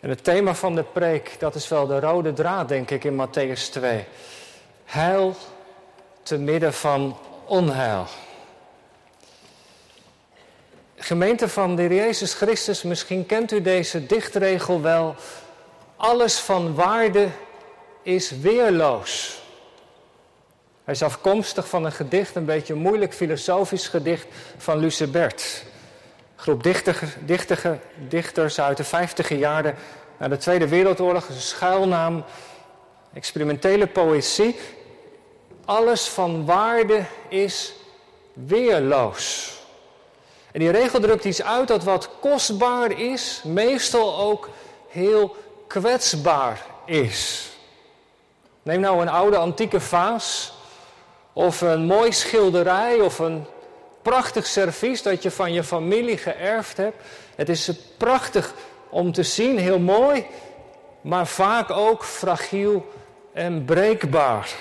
En het thema van de preek, dat is wel de rode draad, denk ik, in Matthäus 2. Heil te midden van onheil. Gemeente van de Jezus Christus, misschien kent u deze dichtregel wel. Alles van waarde is weerloos. Hij is afkomstig van een gedicht, een beetje een moeilijk filosofisch gedicht van Lucebert. Groep dichtige, dichters uit de vijftige jaren na de Tweede Wereldoorlog, een schuilnaam, experimentele poëzie. Alles van waarde is weerloos. En die regel drukt iets uit dat wat kostbaar is, meestal ook heel kwetsbaar is. Neem nou een oude antieke vaas, of een mooi schilderij, of een prachtig servies dat je van je familie geërfd hebt. Het is prachtig om te zien, heel mooi, maar vaak ook fragiel en breekbaar.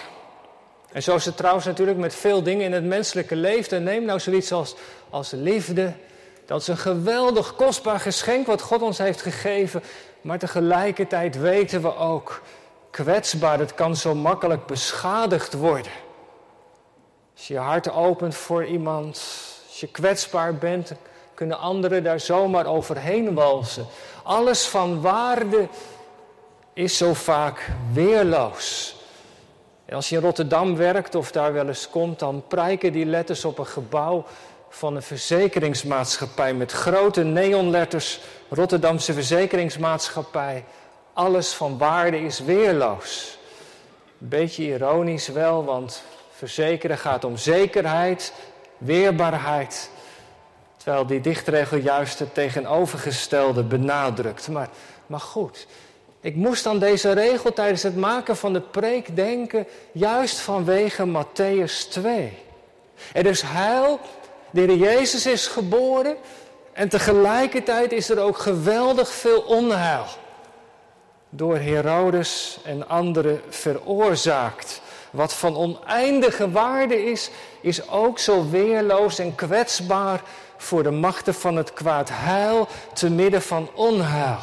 En zo is het trouwens natuurlijk met veel dingen in het menselijke leven. Neem nou zoiets als, als liefde. Dat is een geweldig kostbaar geschenk wat God ons heeft gegeven. Maar tegelijkertijd weten we ook, kwetsbaar, het kan zo makkelijk beschadigd worden. Als je je hart opent voor iemand, als je kwetsbaar bent, kunnen anderen daar zomaar overheen walsen. Alles van waarde is zo vaak weerloos. En als je in Rotterdam werkt of daar wel eens komt, dan prijken die letters op een gebouw van een verzekeringsmaatschappij met grote neonletters. Rotterdamse verzekeringsmaatschappij. Alles van waarde is weerloos. Beetje ironisch wel, want verzekeren gaat om zekerheid, weerbaarheid. Terwijl die dichtregel juist het tegenovergestelde benadrukt. Maar, maar goed, ik moest aan deze regel tijdens het maken van de preek denken, juist vanwege Matthäus 2. Er is heil, de Heer Jezus is geboren en tegelijkertijd is er ook geweldig veel onheil door Herodes en anderen veroorzaakt. Wat van oneindige waarde is, is ook zo weerloos en kwetsbaar voor de machten van het kwaad heil te midden van onheil.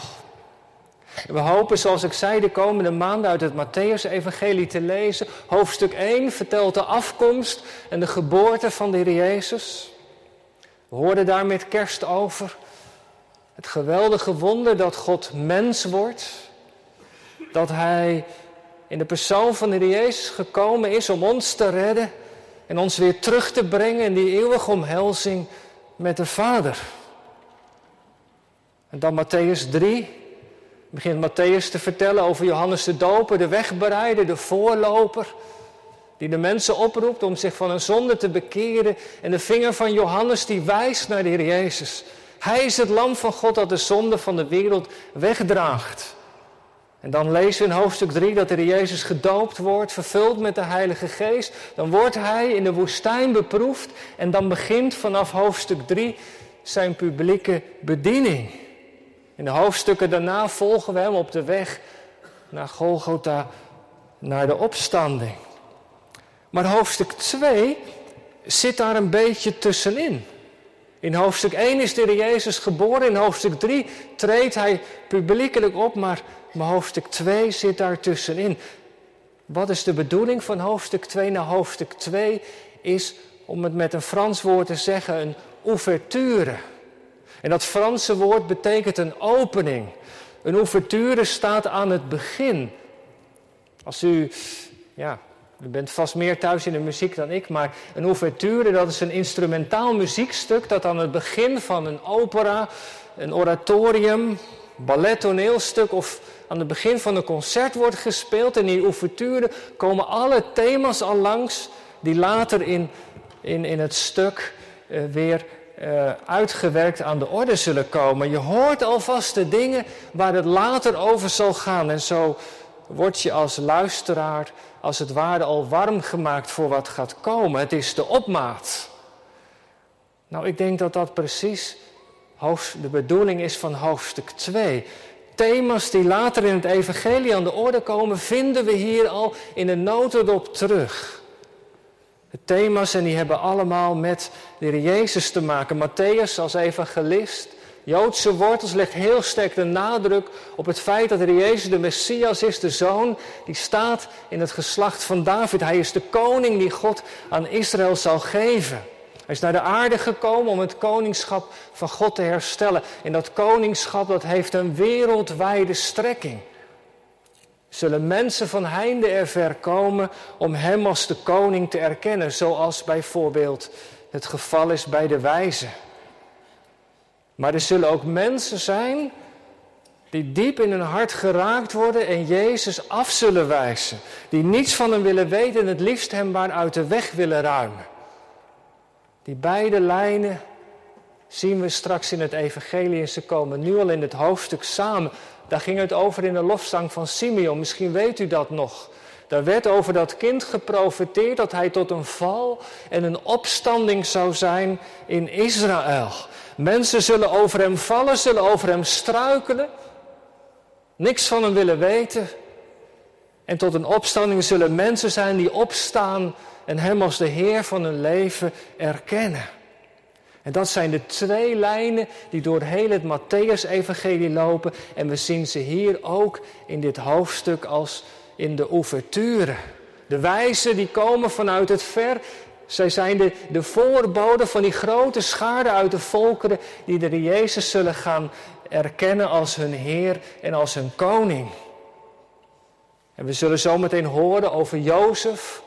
We hopen, zoals ik zei, de komende maanden uit het Matthäus-evangelie te lezen. Hoofdstuk 1 vertelt de afkomst en de geboorte van de Heer Jezus. We hoorden daar met kerst over. Het geweldige wonder dat God mens wordt. Dat Hij in de persoon van de Heer Jezus gekomen is om ons te redden. En ons weer terug te brengen in die eeuwige omhelzing met de Vader. En dan Matthäus 3 begint Matthäus te vertellen over Johannes de Doper, de wegbereider, de voorloper. Die de mensen oproept om zich van hun zonde te bekeren. En de vinger van Johannes die wijst naar de Heer Jezus. Hij is het lam van God dat de zonde van de wereld wegdraagt. En dan lezen we in hoofdstuk 3 dat Heer Jezus gedoopt wordt, vervuld met de Heilige Geest. Dan wordt hij in de woestijn beproefd en dan begint vanaf hoofdstuk 3 zijn publieke bediening. In de hoofdstukken daarna volgen we hem op de weg naar Golgotha, naar de opstanding. Maar hoofdstuk 2 zit daar een beetje tussenin. In hoofdstuk 1 is de Heer Jezus geboren, in hoofdstuk 3 treedt hij publiekelijk op, maar, hoofdstuk 2 zit daar tussenin. Wat is de bedoeling van hoofdstuk 2? Nou, hoofdstuk 2 is, om het met een Frans woord te zeggen, een ouverture. En dat Franse woord betekent een opening. Een ouverture staat aan het begin. Als u, ja, u bent vast meer thuis in de muziek dan ik, maar een ouverture dat is een instrumentaal muziekstuk dat aan het begin van een opera, een oratorium, ballet, toneelstuk of aan het begin van een concert wordt gespeeld. En in die ouverture komen alle thema's al langs die later in, in, in het stuk uh, weer uh, uitgewerkt aan de orde zullen komen. Je hoort alvast de dingen waar het later over zal gaan. En zo word je als luisteraar als het ware al warm gemaakt voor wat gaat komen. Het is de opmaat. Nou, ik denk dat dat precies de bedoeling is van hoofdstuk 2. Thema's die later in het evangelie aan de orde komen, vinden we hier al in een notendop terug. De thema's en die hebben allemaal met de Jezus te maken. Matthäus als evangelist Joodse wortels legt heel sterk de nadruk op het feit dat de Jezus de Messias is, de zoon die staat in het geslacht van David. Hij is de koning die God aan Israël zal geven. Hij is naar de aarde gekomen om het koningschap van God te herstellen. En dat koningschap dat heeft een wereldwijde strekking. Zullen mensen van heinde er ver komen om hem als de koning te erkennen, zoals bijvoorbeeld het geval is bij de wijzen. Maar er zullen ook mensen zijn die diep in hun hart geraakt worden en Jezus af zullen wijzen. Die niets van hem willen weten en het liefst hem maar uit de weg willen ruimen. Die beide lijnen zien we straks in het evangelie en ze komen nu al in het hoofdstuk samen. Daar ging het over in de lofzang van Simeon, misschien weet u dat nog. Daar werd over dat kind geprofeteerd dat hij tot een val en een opstanding zou zijn in Israël. Mensen zullen over hem vallen, zullen over hem struikelen, niks van hem willen weten. En tot een opstanding zullen mensen zijn die opstaan en hem als de Heer van hun leven erkennen. En dat zijn de twee lijnen die door heel het Matthäus-evangelie lopen. En we zien ze hier ook in dit hoofdstuk als in de ouverture. De wijzen die komen vanuit het ver. Zij zijn de, de voorboden van die grote schade uit de volkeren die de Jezus zullen gaan erkennen als hun Heer en als hun koning. En we zullen zometeen horen over Jozef,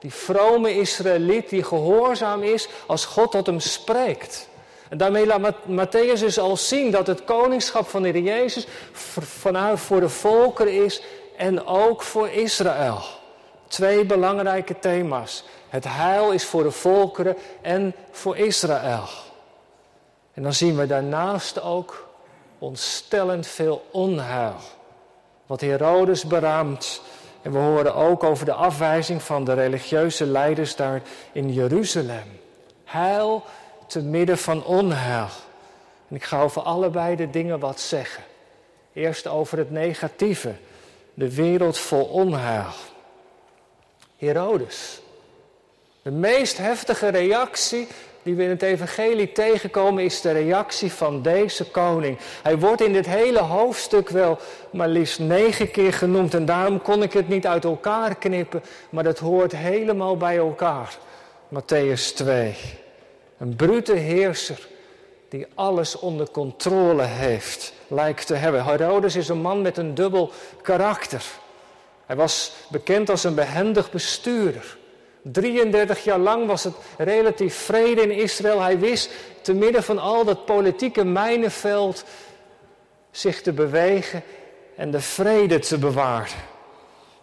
die vrome Israëliet die gehoorzaam is als God tot hem spreekt. En daarmee laat Matthäus dus al zien dat het koningschap van de Jezus vanuit voor de volkeren is en ook voor Israël. Twee belangrijke thema's. Het heil is voor de volkeren en voor Israël. En dan zien we daarnaast ook ontstellend veel onheil. Wat Herodes beraamt. En we horen ook over de afwijzing van de religieuze leiders daar in Jeruzalem. Heil te midden van onheil. En ik ga over allebei de dingen wat zeggen. Eerst over het negatieve de wereld vol onheil. Herodes. De meest heftige reactie die we in het evangelie tegenkomen is de reactie van deze koning. Hij wordt in dit hele hoofdstuk wel maar liefst negen keer genoemd en daarom kon ik het niet uit elkaar knippen, maar dat hoort helemaal bij elkaar. Matthäus 2. Een brute heerser die alles onder controle heeft, lijkt te hebben. Herodes is een man met een dubbel karakter. Hij was bekend als een behendig bestuurder. 33 jaar lang was het relatief vrede in Israël. Hij wist te midden van al dat politieke mijnenveld zich te bewegen en de vrede te bewaren.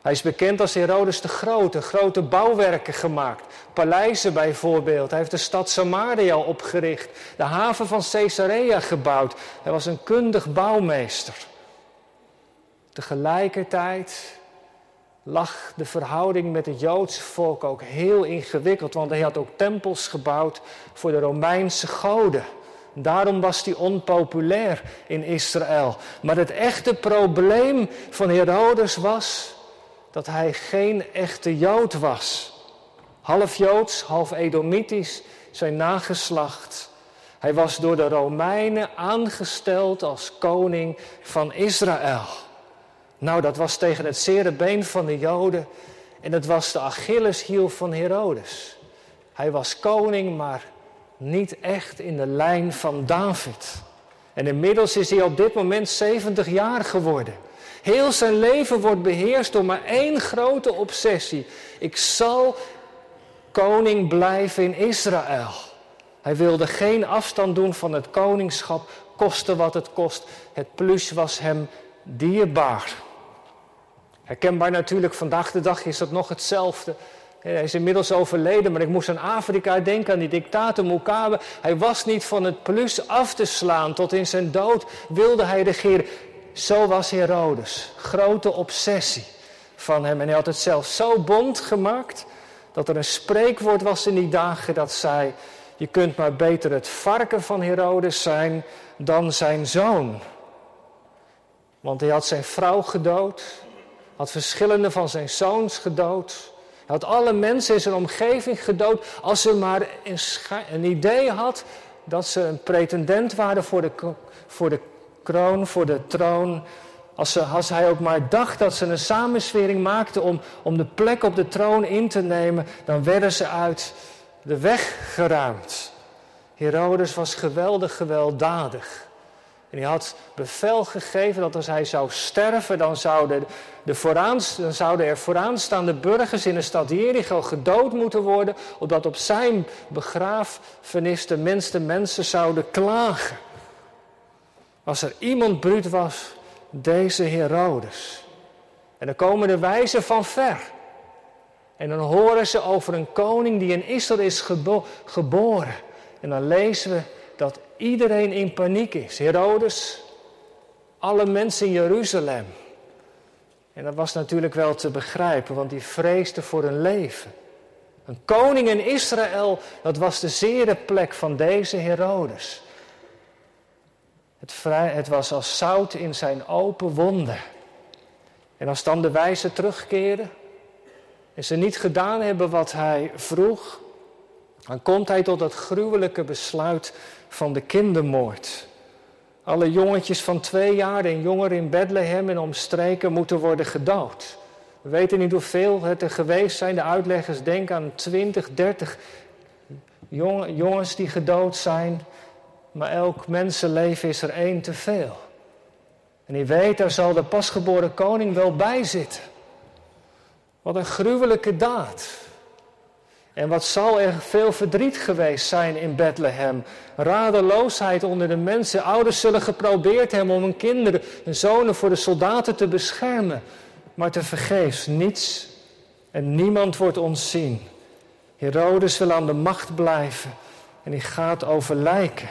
Hij is bekend als Herodes de Grote, grote bouwwerken gemaakt. Paleizen bijvoorbeeld. Hij heeft de stad Samaria opgericht. De haven van Caesarea gebouwd. Hij was een kundig bouwmeester. Tegelijkertijd lag de verhouding met het Joodse volk ook heel ingewikkeld, want hij had ook tempels gebouwd voor de Romeinse goden. Daarom was hij onpopulair in Israël. Maar het echte probleem van Herodes was dat hij geen echte Jood was. Half Joods, half Edomitisch, zijn nageslacht. Hij was door de Romeinen aangesteld als koning van Israël. Nou, dat was tegen het zere been van de Joden en het was de Achilleshiel van Herodes. Hij was koning, maar niet echt in de lijn van David. En inmiddels is hij op dit moment 70 jaar geworden. Heel zijn leven wordt beheerst door maar één grote obsessie. Ik zal koning blijven in Israël. Hij wilde geen afstand doen van het koningschap, koste wat het kost. Het plus was hem dierbaar. Herkenbaar natuurlijk, vandaag de dag is dat nog hetzelfde. Hij is inmiddels overleden, maar ik moest aan Afrika denken, aan die dictator Mugabe. Hij was niet van het plus af te slaan. Tot in zijn dood wilde hij regeren. Zo was Herodes. Grote obsessie van hem. En hij had het zelf zo bond gemaakt dat er een spreekwoord was in die dagen dat zei: Je kunt maar beter het varken van Herodes zijn dan zijn zoon. Want hij had zijn vrouw gedood, had verschillende van zijn zoons gedood. Hij had alle mensen in zijn omgeving gedood als hij maar een, een idee had dat ze een pretendent waren voor de, voor de kroon, voor de troon. Als, ze, als hij ook maar dacht dat ze een samenswering maakten om, om de plek op de troon in te nemen, dan werden ze uit de weg geruimd. Herodes was geweldig gewelddadig. En hij had bevel gegeven dat als hij zou sterven, dan zouden, de dan zouden er vooraanstaande burgers in de stad Jericho gedood moeten worden, opdat op zijn begrafenis de minste mensen zouden klagen. Als er iemand bruut was, deze Herodes. En dan komen de wijzen van ver. En dan horen ze over een koning die in Israël is geboren. En dan lezen we dat iedereen in paniek is. Herodes, alle mensen in Jeruzalem. En dat was natuurlijk wel te begrijpen, want die vreesde voor hun leven. Een koning in Israël, dat was de zere plek van deze Herodes. Het, vrij, het was als zout in zijn open wonden. En als dan de wijzen terugkeren en ze niet gedaan hebben wat hij vroeg, dan komt hij tot het gruwelijke besluit van de kindermoord. Alle jongetjes van twee jaar en jonger in Bethlehem en omstreken moeten worden gedood. We weten niet hoeveel het er geweest zijn. De uitleggers denken aan 20, 30 jongens die gedood zijn. Maar elk mensenleven is er één te veel. En je weet, daar zal de pasgeboren koning wel bij zitten. Wat een gruwelijke daad. En wat zal er veel verdriet geweest zijn in Bethlehem. Radeloosheid onder de mensen. Ouders zullen geprobeerd hebben om hun kinderen, hun zonen voor de soldaten te beschermen. Maar te vergeefs, niets en niemand wordt ontzien. Herodes wil aan de macht blijven en hij gaat over lijken.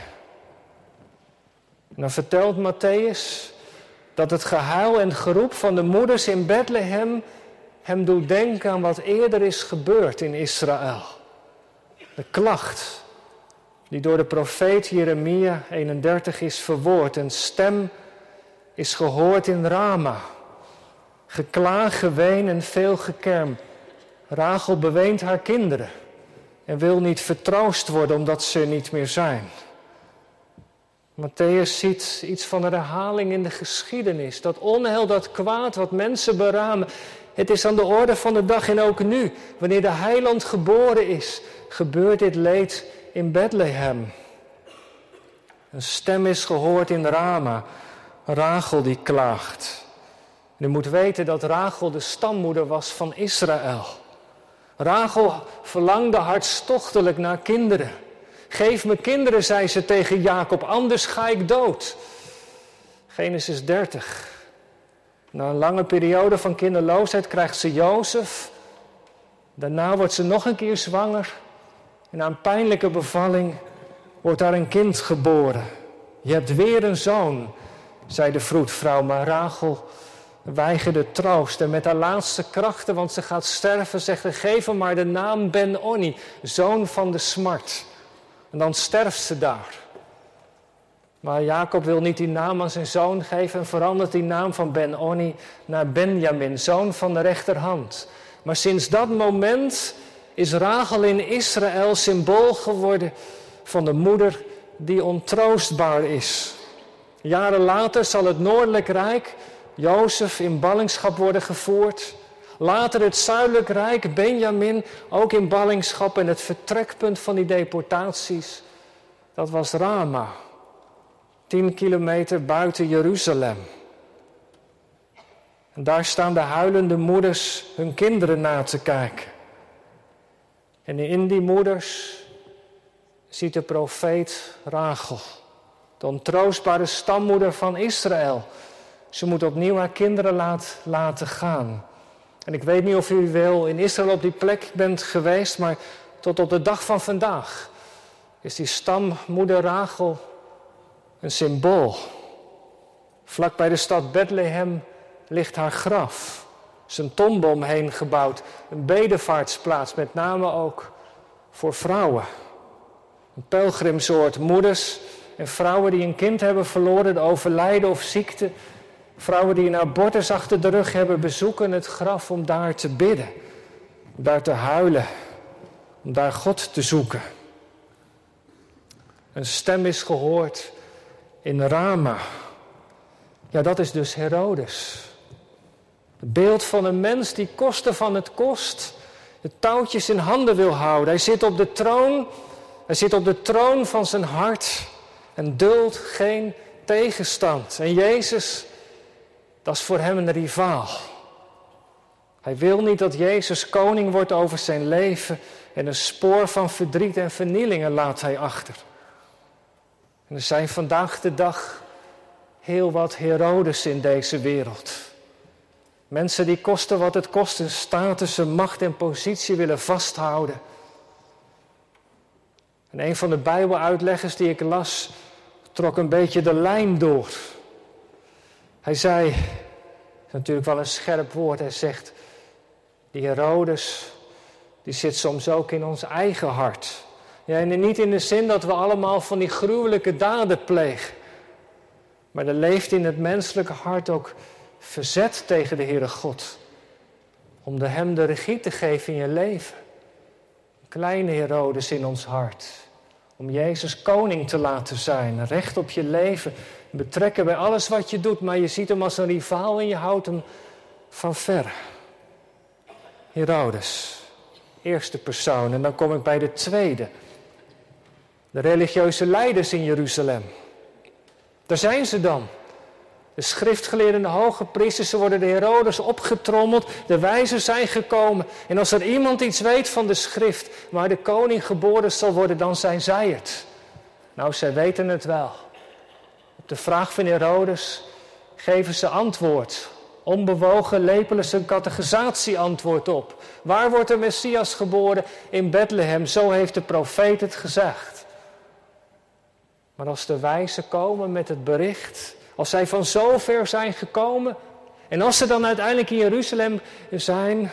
En dan vertelt Matthäus dat het gehuil en geroep van de moeders in Bethlehem hem doet denken aan wat eerder is gebeurd in Israël. De klacht die door de profeet Jeremia 31 is verwoord. Een stem is gehoord in Rama. Geklaag, geween en veel gekerm. Rachel beweent haar kinderen en wil niet vertroost worden omdat ze niet meer zijn. Matthäus ziet iets van een herhaling in de geschiedenis. Dat onheil, dat kwaad wat mensen beramen. Het is aan de orde van de dag en ook nu, wanneer de heiland geboren is, gebeurt dit leed in Bethlehem. Een stem is gehoord in Rama, Rachel die klaagt. En u moet weten dat Rachel de stammoeder was van Israël. Rachel verlangde hartstochtelijk naar kinderen. Geef me kinderen, zei ze tegen Jacob, anders ga ik dood. Genesis 30. Na een lange periode van kinderloosheid krijgt ze Jozef. Daarna wordt ze nog een keer zwanger. En na een pijnlijke bevalling wordt daar een kind geboren. Je hebt weer een zoon, zei de vroedvrouw. Maar Rachel weigerde troost. En met haar laatste krachten, want ze gaat sterven, zegt ze: Geef hem maar de naam Ben-Oni, zoon van de smart. En dan sterft ze daar. Maar Jacob wil niet die naam aan zijn zoon geven en verandert die naam van Ben-Oni naar Benjamin, zoon van de rechterhand. Maar sinds dat moment is Rachel in Israël symbool geworden van de moeder die ontroostbaar is. Jaren later zal het Noordelijk Rijk Jozef in ballingschap worden gevoerd. Later het Zuidelijk Rijk, Benjamin, ook in ballingschap. En het vertrekpunt van die deportaties, dat was Rama. 10 kilometer buiten Jeruzalem. En daar staan de huilende moeders hun kinderen na te kijken. En in die moeders ziet de profeet Rachel, de ontroostbare stammoeder van Israël. Ze moet opnieuw haar kinderen laat, laten gaan. En ik weet niet of u wel in Israël op die plek bent geweest, maar tot op de dag van vandaag is die stammoeder Rachel een symbool. Vlak bij de stad Bethlehem ligt haar graf. Zijn tombe omheen gebouwd. Een bedevaartsplaats, met name ook voor vrouwen. Een pelgrimsoord, moeders en vrouwen die een kind hebben verloren, overlijden of ziekte. Vrouwen die een abortus achter de rug hebben, bezoeken het graf om daar te bidden. Om daar te huilen. Om daar God te zoeken. Een stem is gehoord in Rama. Ja, dat is dus Herodes. Het beeld van een mens die kosten van het kost de touwtjes in handen wil houden. Hij zit op de troon, hij zit op de troon van zijn hart en duldt geen tegenstand. En Jezus, dat is voor hem een rivaal. Hij wil niet dat Jezus koning wordt over zijn leven en een spoor van verdriet en vernielingen laat hij achter. En er zijn vandaag de dag heel wat Herodes in deze wereld. Mensen die kosten wat het kost hun status, hun macht en positie willen vasthouden. En een van de Bijbeluitleggers die ik las, trok een beetje de lijn door. Hij zei, is natuurlijk wel een scherp woord, hij zegt, die Herodes, die zit soms ook in ons eigen hart. Ja, niet in de zin dat we allemaal van die gruwelijke daden plegen. Maar er leeft in het menselijke hart ook verzet tegen de Heere God. Om de Hem de regie te geven in je leven. Kleine Herodes in ons hart. Om Jezus koning te laten zijn. Recht op je leven. Betrekken bij alles wat je doet. Maar je ziet hem als een rivaal en je houdt hem van ver. Herodes. Eerste persoon. En dan kom ik bij de tweede. De religieuze leiders in Jeruzalem. Daar zijn ze dan. De schriftgeleerden, de hoge priesters, ze worden de Herodes opgetrommeld. De wijzen zijn gekomen. En als er iemand iets weet van de schrift waar de koning geboren zal worden, dan zijn zij het. Nou, zij weten het wel. Op de vraag van Herodes geven ze antwoord. Onbewogen lepelen ze een catechisatie-antwoord op. Waar wordt de Messias geboren? In Bethlehem. Zo heeft de profeet het gezegd. Maar als de wijzen komen met het bericht als zij van zover zijn gekomen en als ze dan uiteindelijk in Jeruzalem zijn,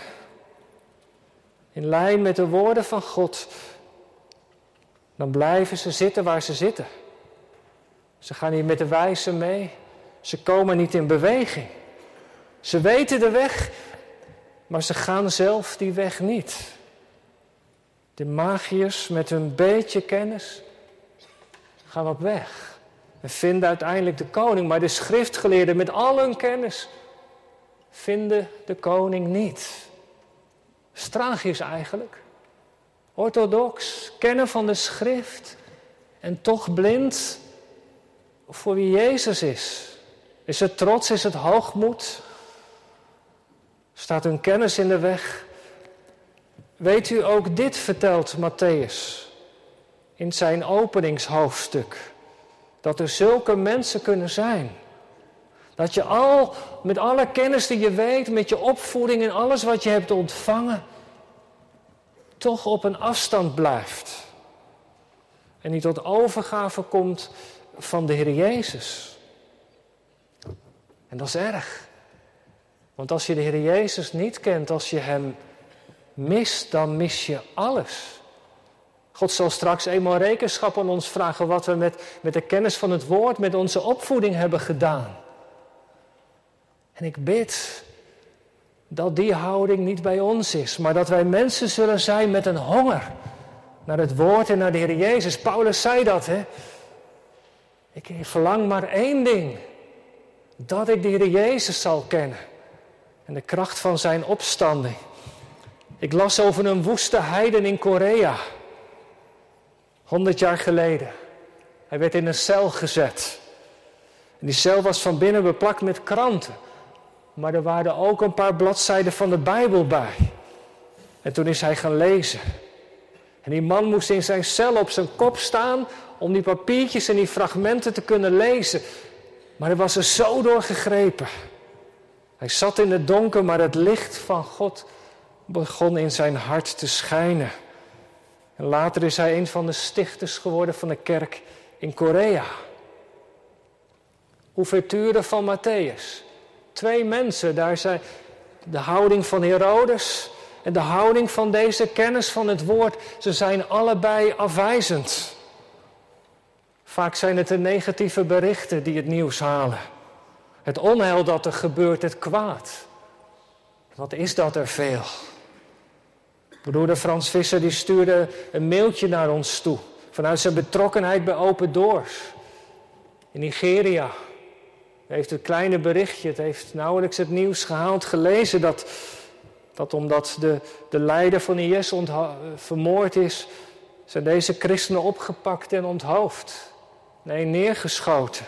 in lijn met de woorden van God, dan blijven ze zitten waar ze zitten. Ze gaan niet met de wijze mee. Ze komen niet in beweging. Ze weten de weg, maar ze gaan zelf die weg niet. De magiërs met hun beetje kennis gaan op weg. En vinden uiteindelijk de koning. Maar de schriftgeleerden met al hun kennis vinden de koning niet. Stragisch eigenlijk. Orthodox, kennen van de schrift en toch blind voor wie Jezus is. Is het trots, is het hoogmoed? Staat hun kennis in de weg? Weet u ook dit vertelt Matthäus in zijn openingshoofdstuk. Dat er zulke mensen kunnen zijn. Dat je al met alle kennis die je weet, met je opvoeding en alles wat je hebt ontvangen, toch op een afstand blijft. En niet tot overgave komt van de Heer Jezus. En dat is erg. Want als je de Heer Jezus niet kent, als je Hem mist, dan mis je alles. God zal straks eenmaal rekenschap aan ons vragen wat we met, met de kennis van het woord, met onze opvoeding hebben gedaan. En ik bid dat die houding niet bij ons is, maar dat wij mensen zullen zijn met een honger naar het woord en naar de Heer Jezus. Paulus zei dat, hè? Ik verlang maar één ding: dat ik de Heer Jezus zal kennen en de kracht van zijn opstanding. Ik las over een woeste heiden in Korea. 100 jaar geleden. Hij werd in een cel gezet. En die cel was van binnen beplakt met kranten. Maar er waren ook een paar bladzijden van de Bijbel bij. En toen is hij gaan lezen. En die man moest in zijn cel op zijn kop staan om die papiertjes en die fragmenten te kunnen lezen. Maar hij was er zo door gegrepen. Hij zat in het donker, maar het licht van God begon in zijn hart te schijnen. En later is hij een van de stichters geworden van de kerk in Korea. Ouverture van Matthäus. Twee mensen, daar zijn de houding van Herodes en de houding van deze kennis van het woord. Ze zijn allebei afwijzend. Vaak zijn het de negatieve berichten die het nieuws halen. Het onheil dat er gebeurt, het kwaad. Wat is dat er veel? Broeder Frans Visser die stuurde een mailtje naar ons toe. Vanuit zijn betrokkenheid bij Open Doors. In Nigeria. Hij heeft het kleine berichtje, het heeft nauwelijks het nieuws gehaald, gelezen dat, dat omdat de, de leider van IS vermoord is, zijn deze christenen opgepakt en onthoofd. Nee, neergeschoten.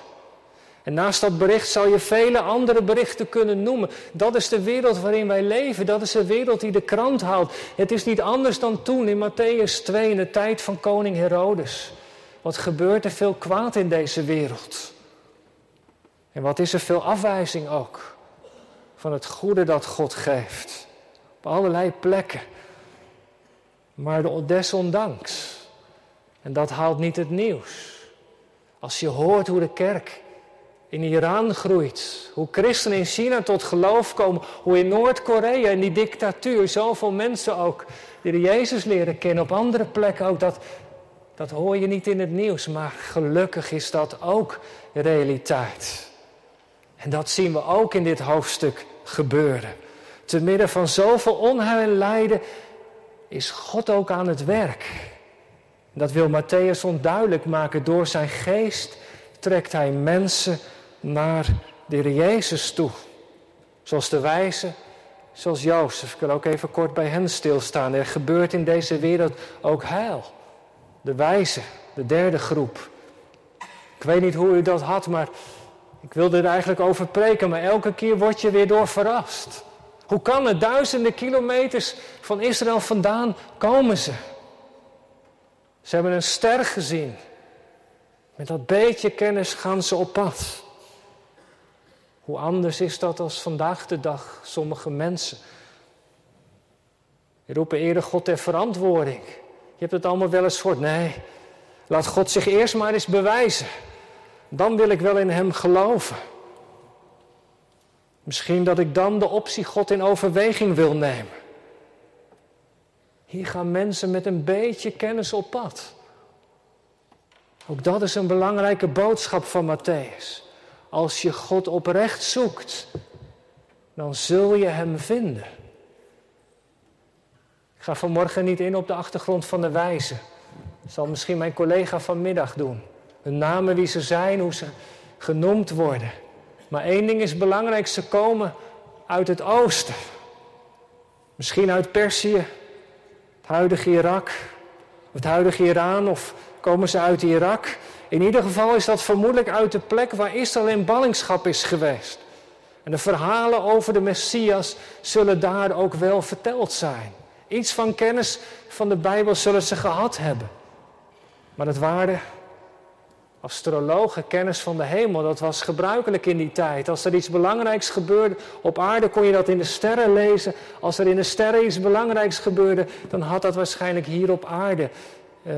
En naast dat bericht zou je vele andere berichten kunnen noemen. Dat is de wereld waarin wij leven. Dat is de wereld die de krant haalt. Het is niet anders dan toen in Matthäus 2 in de tijd van koning Herodes. Wat gebeurt er veel kwaad in deze wereld? En wat is er veel afwijzing ook van het goede dat God geeft. Op allerlei plekken. Maar desondanks. En dat haalt niet het nieuws. Als je hoort hoe de kerk in Iran groeit, hoe christenen in China tot geloof komen, hoe in Noord-Korea in die dictatuur zoveel mensen ook die de Jezus leren kennen, op andere plekken ook, dat, dat hoor je niet in het nieuws, maar gelukkig is dat ook realiteit. En dat zien we ook in dit hoofdstuk gebeuren. Te midden van zoveel onheil en lijden is God ook aan het werk. Dat wil Matthäus onduidelijk maken. Door zijn geest trekt hij mensen naar de Jezus toe. Zoals de wijze, zoals Jozef. Ik wil ook even kort bij hen stilstaan. Er gebeurt in deze wereld ook heil. De wijze, de derde groep. Ik weet niet hoe u dat had, maar ik wilde er eigenlijk over preken, maar elke keer word je weer door verrast. Hoe kan het? Duizenden kilometers van Israël vandaan komen ze. Ze hebben een ster gezien. Met dat beetje kennis gaan ze op pad. Hoe anders is dat als vandaag de dag sommige mensen? Roepen eerder God ter verantwoording. Je hebt het allemaal wel eens gehoord. Nee, laat God zich eerst maar eens bewijzen. Dan wil ik wel in Hem geloven. Misschien dat ik dan de optie God in overweging wil nemen. Hier gaan mensen met een beetje kennis op pad. Ook dat is een belangrijke boodschap van Matthäus. Als je God oprecht zoekt, dan zul je Hem vinden. Ik ga vanmorgen niet in op de achtergrond van de wijze. Dat zal misschien mijn collega vanmiddag doen. Hun namen, wie ze zijn, hoe ze genoemd worden. Maar één ding is belangrijk, ze komen uit het oosten. Misschien uit Perzië, huidige Irak, het huidige Iran, of komen ze uit Irak. In ieder geval is dat vermoedelijk uit de plek waar Israël in ballingschap is geweest. En de verhalen over de Messias zullen daar ook wel verteld zijn. Iets van kennis van de Bijbel zullen ze gehad hebben. Maar het waren astrologen, kennis van de hemel. Dat was gebruikelijk in die tijd. Als er iets belangrijks gebeurde op aarde, kon je dat in de sterren lezen. Als er in de sterren iets belangrijks gebeurde, dan had dat waarschijnlijk hier op aarde eh,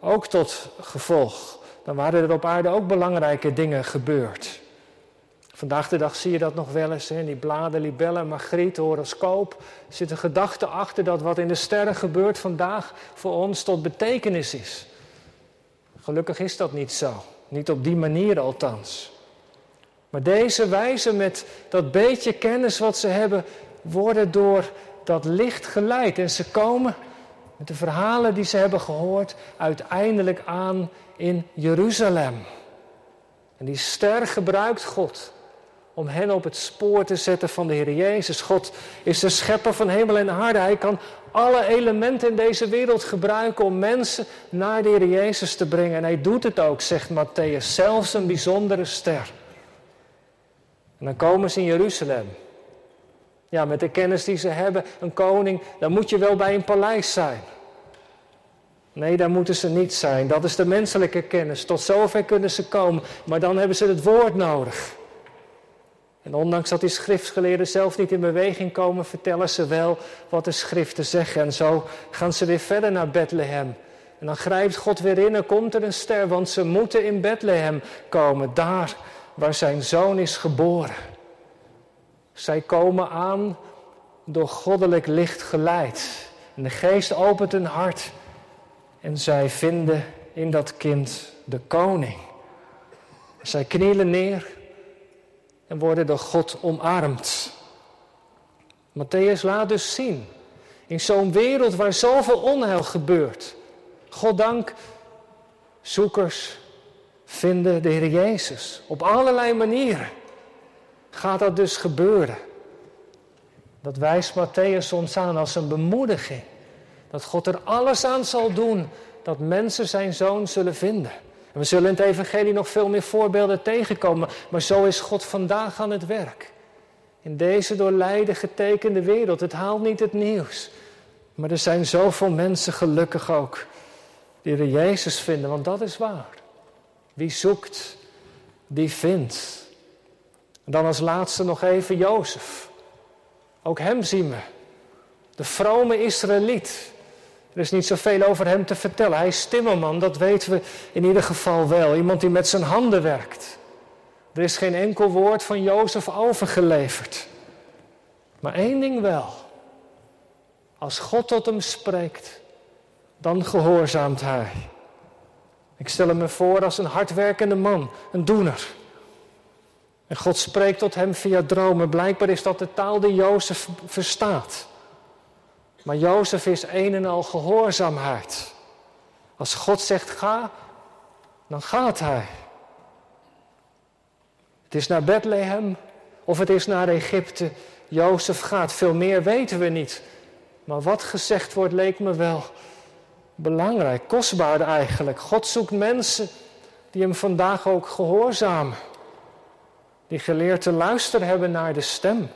ook tot gevolg. Dan waren er op aarde ook belangrijke dingen gebeurd. Vandaag de dag zie je dat nog wel eens. Die bladen, libellen, margriet, horoscoop. Er zit een gedachte achter dat wat in de sterren gebeurt vandaag voor ons tot betekenis is. Gelukkig is dat niet zo. Niet op die manier althans. Maar deze wijzen met dat beetje kennis wat ze hebben, worden door dat licht geleid. En ze komen met de verhalen die ze hebben gehoord uiteindelijk aan in Jeruzalem. En die ster gebruikt God om hen op het spoor te zetten van de Heer Jezus. God is de schepper van hemel en aarde. Hij kan alle elementen in deze wereld gebruiken om mensen naar de Heer Jezus te brengen. En hij doet het ook, zegt Matthäus, zelfs een bijzondere ster. En dan komen ze in Jeruzalem. Ja, met de kennis die ze hebben, een koning, dan moet je wel bij een paleis zijn. Nee, daar moeten ze niet zijn. Dat is de menselijke kennis. Tot zover kunnen ze komen, maar dan hebben ze het woord nodig. En ondanks dat die schriftgeleerden zelf niet in beweging komen, vertellen ze wel wat de schriften zeggen. En zo gaan ze weer verder naar Bethlehem. En dan grijpt God weer in en komt er een ster, want ze moeten in Bethlehem komen, daar waar zijn zoon is geboren. Zij komen aan door goddelijk licht geleid. En de geest opent hun hart en zij vinden in dat kind de koning. Zij knielen neer en worden door God omarmd. Matthäus laat dus zien, in zo'n wereld waar zoveel onheil gebeurt, God dank Zoekers vinden de Heer Jezus. Op allerlei manieren gaat dat dus gebeuren. Dat wijst Matthäus ons aan als een bemoediging. Dat God er alles aan zal doen dat mensen zijn zoon zullen vinden. En we zullen in het Evangelie nog veel meer voorbeelden tegenkomen, maar zo is God vandaag aan het werk. In deze door lijden getekende wereld. Het haalt niet het nieuws. Maar er zijn zoveel mensen gelukkig ook die er Jezus vinden, want dat is waar. Wie zoekt, die vindt. En dan als laatste nog even Jozef. Ook hem zien we. De vrome Israëliet. Er is niet zoveel over hem te vertellen. Hij is timmerman, dat weten we in ieder geval wel. Iemand die met zijn handen werkt. Er is geen enkel woord van Jozef overgeleverd. Maar één ding wel. Als God tot hem spreekt, dan gehoorzaamt hij. Ik stel hem me voor als een hardwerkende man, een doener. En God spreekt tot hem via dromen. Blijkbaar is dat de taal die Jozef verstaat. Maar Jozef is een en al gehoorzaamheid. Als God zegt ga, dan gaat hij. Het is naar Bethlehem of het is naar Egypte. Jozef gaat. Veel meer weten we niet. Maar wat gezegd wordt leek me wel belangrijk, kostbaar eigenlijk. God zoekt mensen die hem vandaag ook gehoorzamen. Die geleerd te luisteren hebben naar de stem.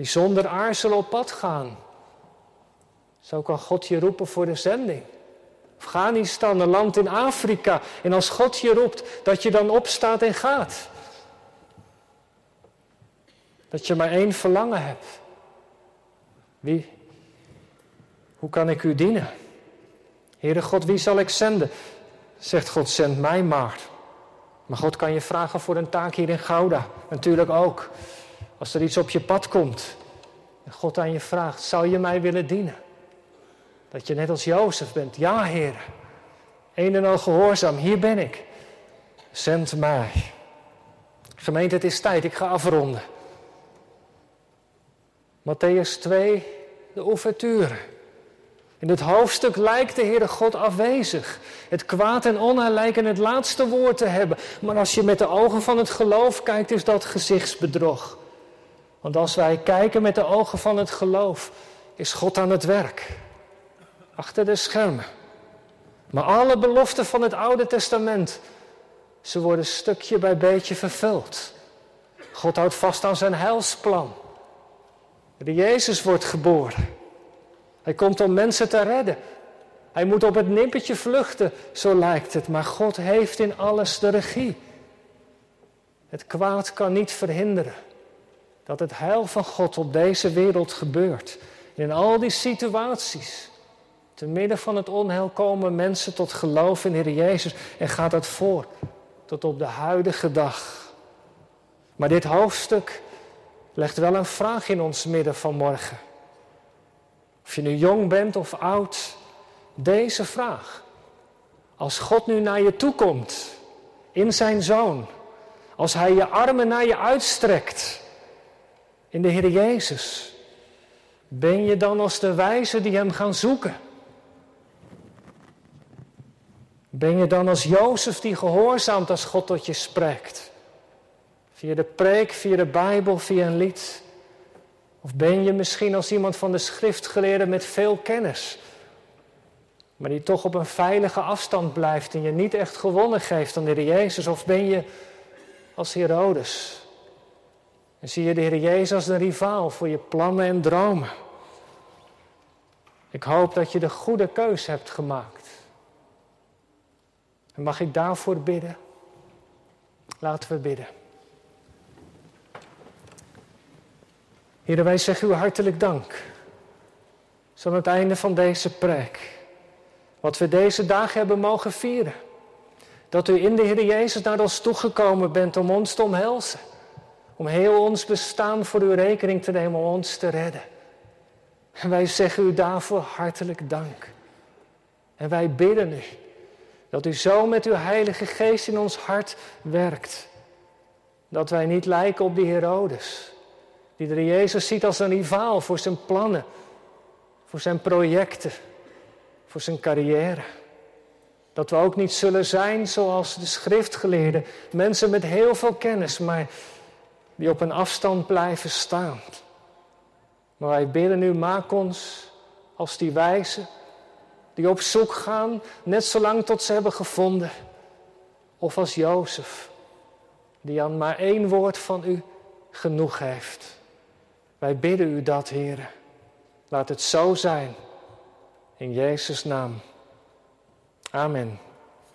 Die zonder aarzelen op pad gaan. Zo kan God je roepen voor de zending. Afghanistan, een land in Afrika. En als God je roept, dat je dan opstaat en gaat. Dat je maar één verlangen hebt. Wie? Hoe kan ik u dienen? Heere God, wie zal ik zenden? Zegt God, zend mij maar. Maar God kan je vragen voor een taak hier in Gouda. Natuurlijk ook. Als er iets op je pad komt. En God aan je vraagt, zou je mij willen dienen? Dat je net als Jozef bent. Ja, Heer. Een en al gehoorzaam, hier ben ik. Zend mij. Gemeente, het is tijd. Ik ga afronden. Matthäus 2, de ouverture. In het hoofdstuk lijkt de Heere God afwezig. Het kwaad en onheil lijken het laatste woord te hebben. Maar als je met de ogen van het geloof kijkt, is dat gezichtsbedrog. Want als wij kijken met de ogen van het geloof, is God aan het werk. Achter de schermen. Maar alle beloften van het Oude Testament, ze worden stukje bij beetje vervuld. God houdt vast aan zijn heilsplan. De Jezus wordt geboren. Hij komt om mensen te redden. Hij moet op het nippertje vluchten, zo lijkt het. Maar God heeft in alles de regie. Het kwaad kan niet verhinderen dat het heil van God op deze wereld gebeurt. in al die situaties, te midden van het onheil, komen mensen tot geloof in Heer Jezus en gaat dat voor tot op de huidige dag. Maar dit hoofdstuk legt wel een vraag in ons midden vanmorgen. Of je nu jong bent of oud, deze vraag. Als God nu naar je toe komt, in zijn zoon, als hij je armen naar je uitstrekt, in de Heer Jezus, ben je dan als de wijzen die hem gaan zoeken? Ben je dan als Jozef die gehoorzaamt als God tot je spreekt? Via de preek, via de Bijbel, via een lied? Of ben je misschien als iemand van de schriftgeleerden met veel kennis, maar die toch op een veilige afstand blijft en je niet echt gewonnen geeft aan de Heer Jezus? Of ben je als Herodes? En zie je de Heer Jezus als een rivaal voor je plannen en dromen? Ik hoop dat je de goede keus hebt gemaakt. En mag ik daarvoor bidden? Laten we bidden. Heer, wij zeggen u hartelijk dank. Zo aan het einde van deze preek. Wat we deze dagen hebben mogen vieren. Dat u in de Heer Jezus naar ons toegekomen bent om ons te omhelzen. Om heel ons bestaan voor uw rekening te nemen, om ons te redden. En wij zeggen u daarvoor hartelijk dank. En wij bidden u dat u zo met uw Heilige Geest in ons hart werkt. Dat wij niet lijken op die Herodes die de Jezus ziet als een rivaal voor zijn plannen, voor zijn projecten, voor zijn carrière. Dat we ook niet zullen zijn zoals de schriftgeleerden, mensen met heel veel kennis, maar die op een afstand blijven staan. Maar wij bidden nu, maak ons als die wijzen die op zoek gaan, net zolang tot ze hebben gevonden. Of als Jozef, die aan maar één woord van u genoeg heeft. Wij bidden u dat, heren. Laat het zo zijn. In Jezus' naam. Amen.